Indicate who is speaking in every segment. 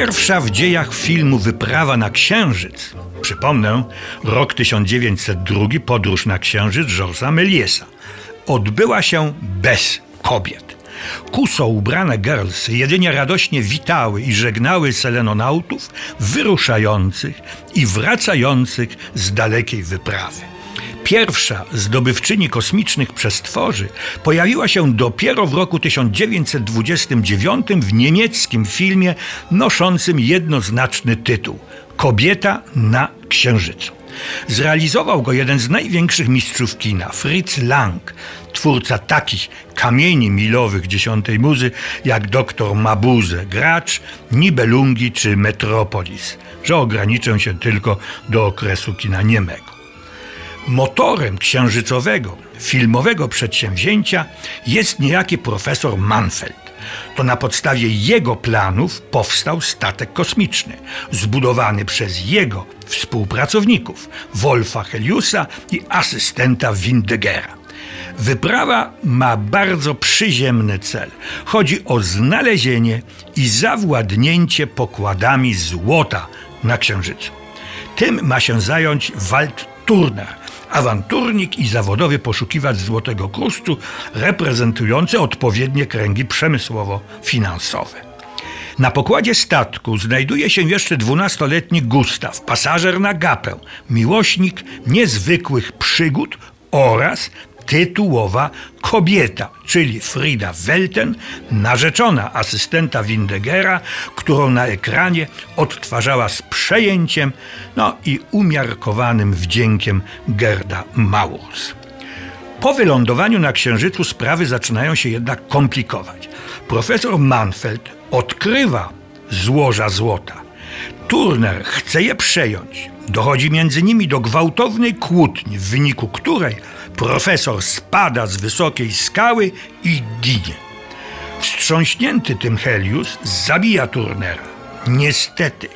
Speaker 1: Pierwsza w dziejach filmu wyprawa na Księżyc, przypomnę, rok 1902, podróż na Księżyc Georgesa Meliesa, odbyła się bez kobiet. Kuso ubrane girlsy jedynie radośnie witały i żegnały selenonautów wyruszających i wracających z dalekiej wyprawy. Pierwsza zdobywczyni kosmicznych przestworzy pojawiła się dopiero w roku 1929 w niemieckim filmie noszącym jednoznaczny tytuł Kobieta na Księżycu. Zrealizował go jeden z największych mistrzów kina, Fritz Lang, twórca takich kamieni milowych dziesiątej muzy jak Doktor Mabuse, Gracz, Nibelungi czy Metropolis, że ograniczę się tylko do okresu kina niemego. Motorem księżycowego, filmowego przedsięwzięcia jest niejaki profesor Manfeld. To na podstawie jego planów powstał statek kosmiczny, zbudowany przez jego współpracowników, Wolfa Heliusa i asystenta Windegera. Wyprawa ma bardzo przyziemny cel. Chodzi o znalezienie i zawładnięcie pokładami złota na Księżycu. Tym ma się zająć Walt Turner, awanturnik i zawodowy poszukiwacz złotego kruszcu, reprezentujący odpowiednie kręgi przemysłowo-finansowe. Na pokładzie statku znajduje się jeszcze dwunastoletni Gustaw, pasażer na gapę, miłośnik niezwykłych przygód oraz tytułowa kobieta, czyli Frida Welten, narzeczona asystenta Windegera, którą na ekranie odtwarzała z przejęciem no i umiarkowanym wdziękiem Gerda Maurs. Po wylądowaniu na Księżycu sprawy zaczynają się jednak komplikować. Profesor Manfeld odkrywa złoża złota. Turner chce je przejąć. Dochodzi między nimi do gwałtownej kłótni, w wyniku której profesor spada z wysokiej skały i ginie. Wstrząśnięty tym Helius zabija Turnera. Niestety,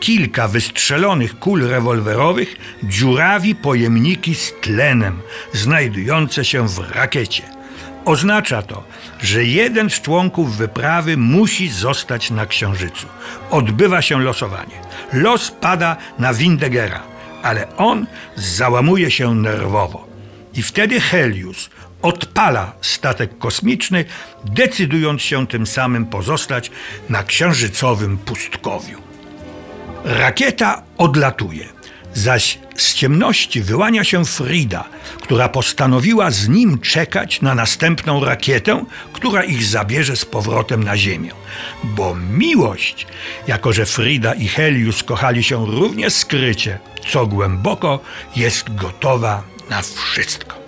Speaker 1: kilka wystrzelonych kul rewolwerowych dziurawi pojemniki z tlenem znajdujące się w rakiecie. Oznacza to, że jeden z członków wyprawy musi zostać na Księżycu. Odbywa się losowanie. Los pada na Windegera, ale on załamuje się nerwowo. I wtedy Helius odpala statek kosmiczny, decydując się tym samym pozostać na księżycowym pustkowiu. Rakieta odlatuje, zaś z ciemności wyłania się Frida, która postanowiła z nim czekać na następną rakietę, która ich zabierze z powrotem na Ziemię. Bo miłość, jako że Frida i Helius kochali się równie skrycie, co głęboko, jest gotowa na wszystko.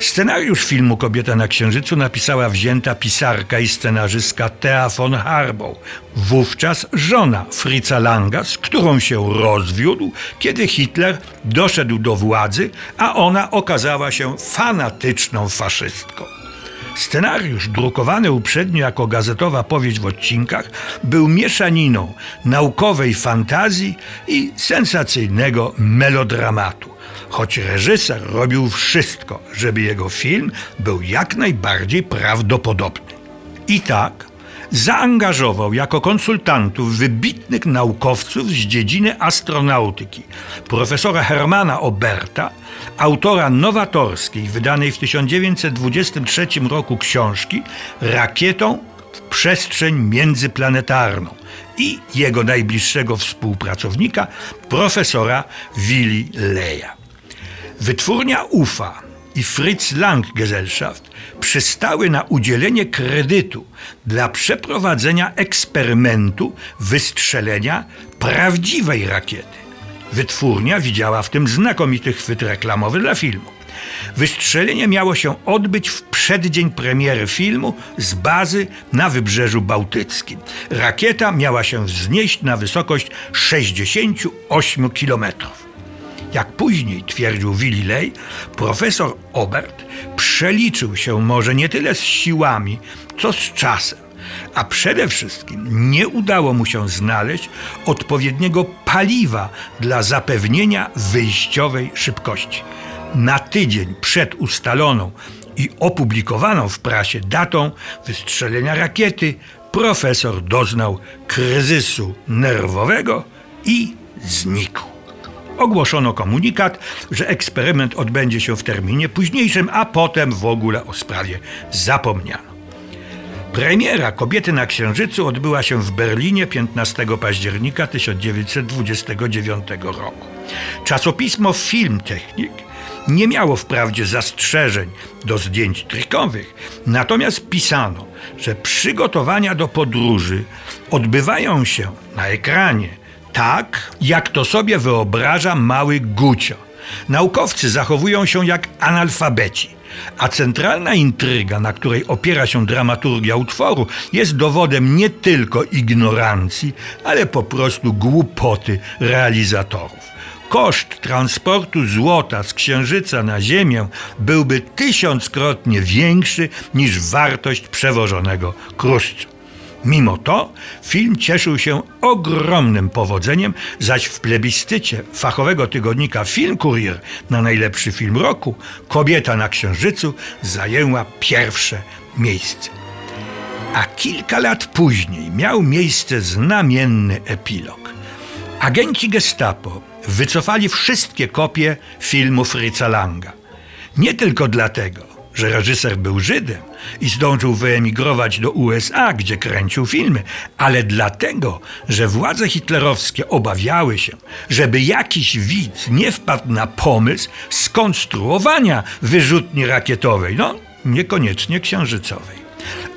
Speaker 1: Scenariusz filmu Kobieta na Księżycu napisała wzięta pisarka i scenarzystka Thea von Harbow, wówczas żona Fritza Langa, z którą się rozwiódł, kiedy Hitler doszedł do władzy, a ona okazała się fanatyczną faszystką. Scenariusz, drukowany uprzednio jako gazetowa powieść w odcinkach, był mieszaniną naukowej fantazji i sensacyjnego melodramatu choć reżyser robił wszystko, żeby jego film był jak najbardziej prawdopodobny. I tak zaangażował jako konsultantów wybitnych naukowców z dziedziny astronautyki, profesora Hermana Oberta, autora nowatorskiej, wydanej w 1923 roku książki Rakietą w przestrzeń międzyplanetarną i jego najbliższego współpracownika, profesora Willi Leja. Wytwórnia UFA i Fritz Lang Gesellschaft przystały na udzielenie kredytu dla przeprowadzenia eksperymentu wystrzelenia prawdziwej rakiety. Wytwórnia widziała w tym znakomity chwyt reklamowy dla filmu. Wystrzelenie miało się odbyć w przeddzień premiery filmu z bazy na Wybrzeżu Bałtyckim. Rakieta miała się wznieść na wysokość 68 kilometrów. Jak później twierdził Willy profesor Obert przeliczył się może nie tyle z siłami, co z czasem. A przede wszystkim nie udało mu się znaleźć odpowiedniego paliwa dla zapewnienia wyjściowej szybkości. Na tydzień przed ustaloną i opublikowaną w prasie datą wystrzelenia rakiety profesor doznał kryzysu nerwowego i znikł. Ogłoszono komunikat, że eksperyment odbędzie się w terminie późniejszym, a potem w ogóle o sprawie zapomniano. Premiera Kobiety na Księżycu odbyła się w Berlinie 15 października 1929 roku. Czasopismo Film Technik nie miało wprawdzie zastrzeżeń do zdjęć trikowych, natomiast pisano, że przygotowania do podróży odbywają się na ekranie tak, jak to sobie wyobraża mały Gucio. Naukowcy zachowują się jak analfabeci, a centralna intryga, na której opiera się dramaturgia utworu, jest dowodem nie tylko ignorancji, ale po prostu głupoty realizatorów. Koszt transportu złota z Księżyca na Ziemię byłby tysiąckrotnie większy niż wartość przewożonego kruszcu. Mimo to film cieszył się ogromnym powodzeniem, zaś w plebiscycie fachowego tygodnika Film Courier na najlepszy film roku Kobieta na Księżycu zajęła pierwsze miejsce. A kilka lat później miał miejsce znamienny epilog. Agenci Gestapo wycofali wszystkie kopie filmu Fritza Langa. Nie tylko dlatego, że reżyser był Żydem i zdążył wyemigrować do USA, gdzie kręcił filmy, ale dlatego, że władze hitlerowskie obawiały się, żeby jakiś widz nie wpadł na pomysł skonstruowania wyrzutni rakietowej, no niekoniecznie księżycowej.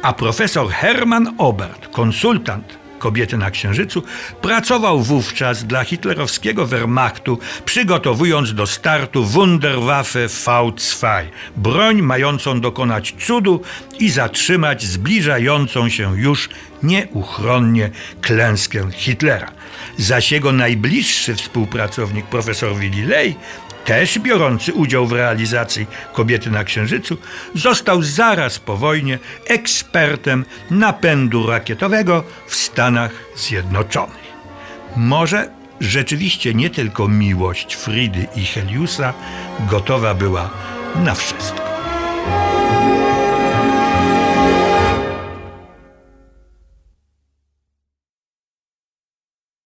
Speaker 1: A profesor Hermann Obert, konsultant kobiety na Księżycu, pracował wówczas dla hitlerowskiego Wehrmachtu, przygotowując do startu Wunderwaffe V2, broń mającą dokonać cudu i zatrzymać zbliżającą się już nieuchronnie klęskę Hitlera. Zaś jego najbliższy współpracownik, profesor Willy Ley, też biorący udział w realizacji Kobiety na Księżycu, został zaraz po wojnie ekspertem napędu rakietowego w Stanach Zjednoczonych. Może rzeczywiście nie tylko miłość Fridy i Heliusa gotowa była na wszystko.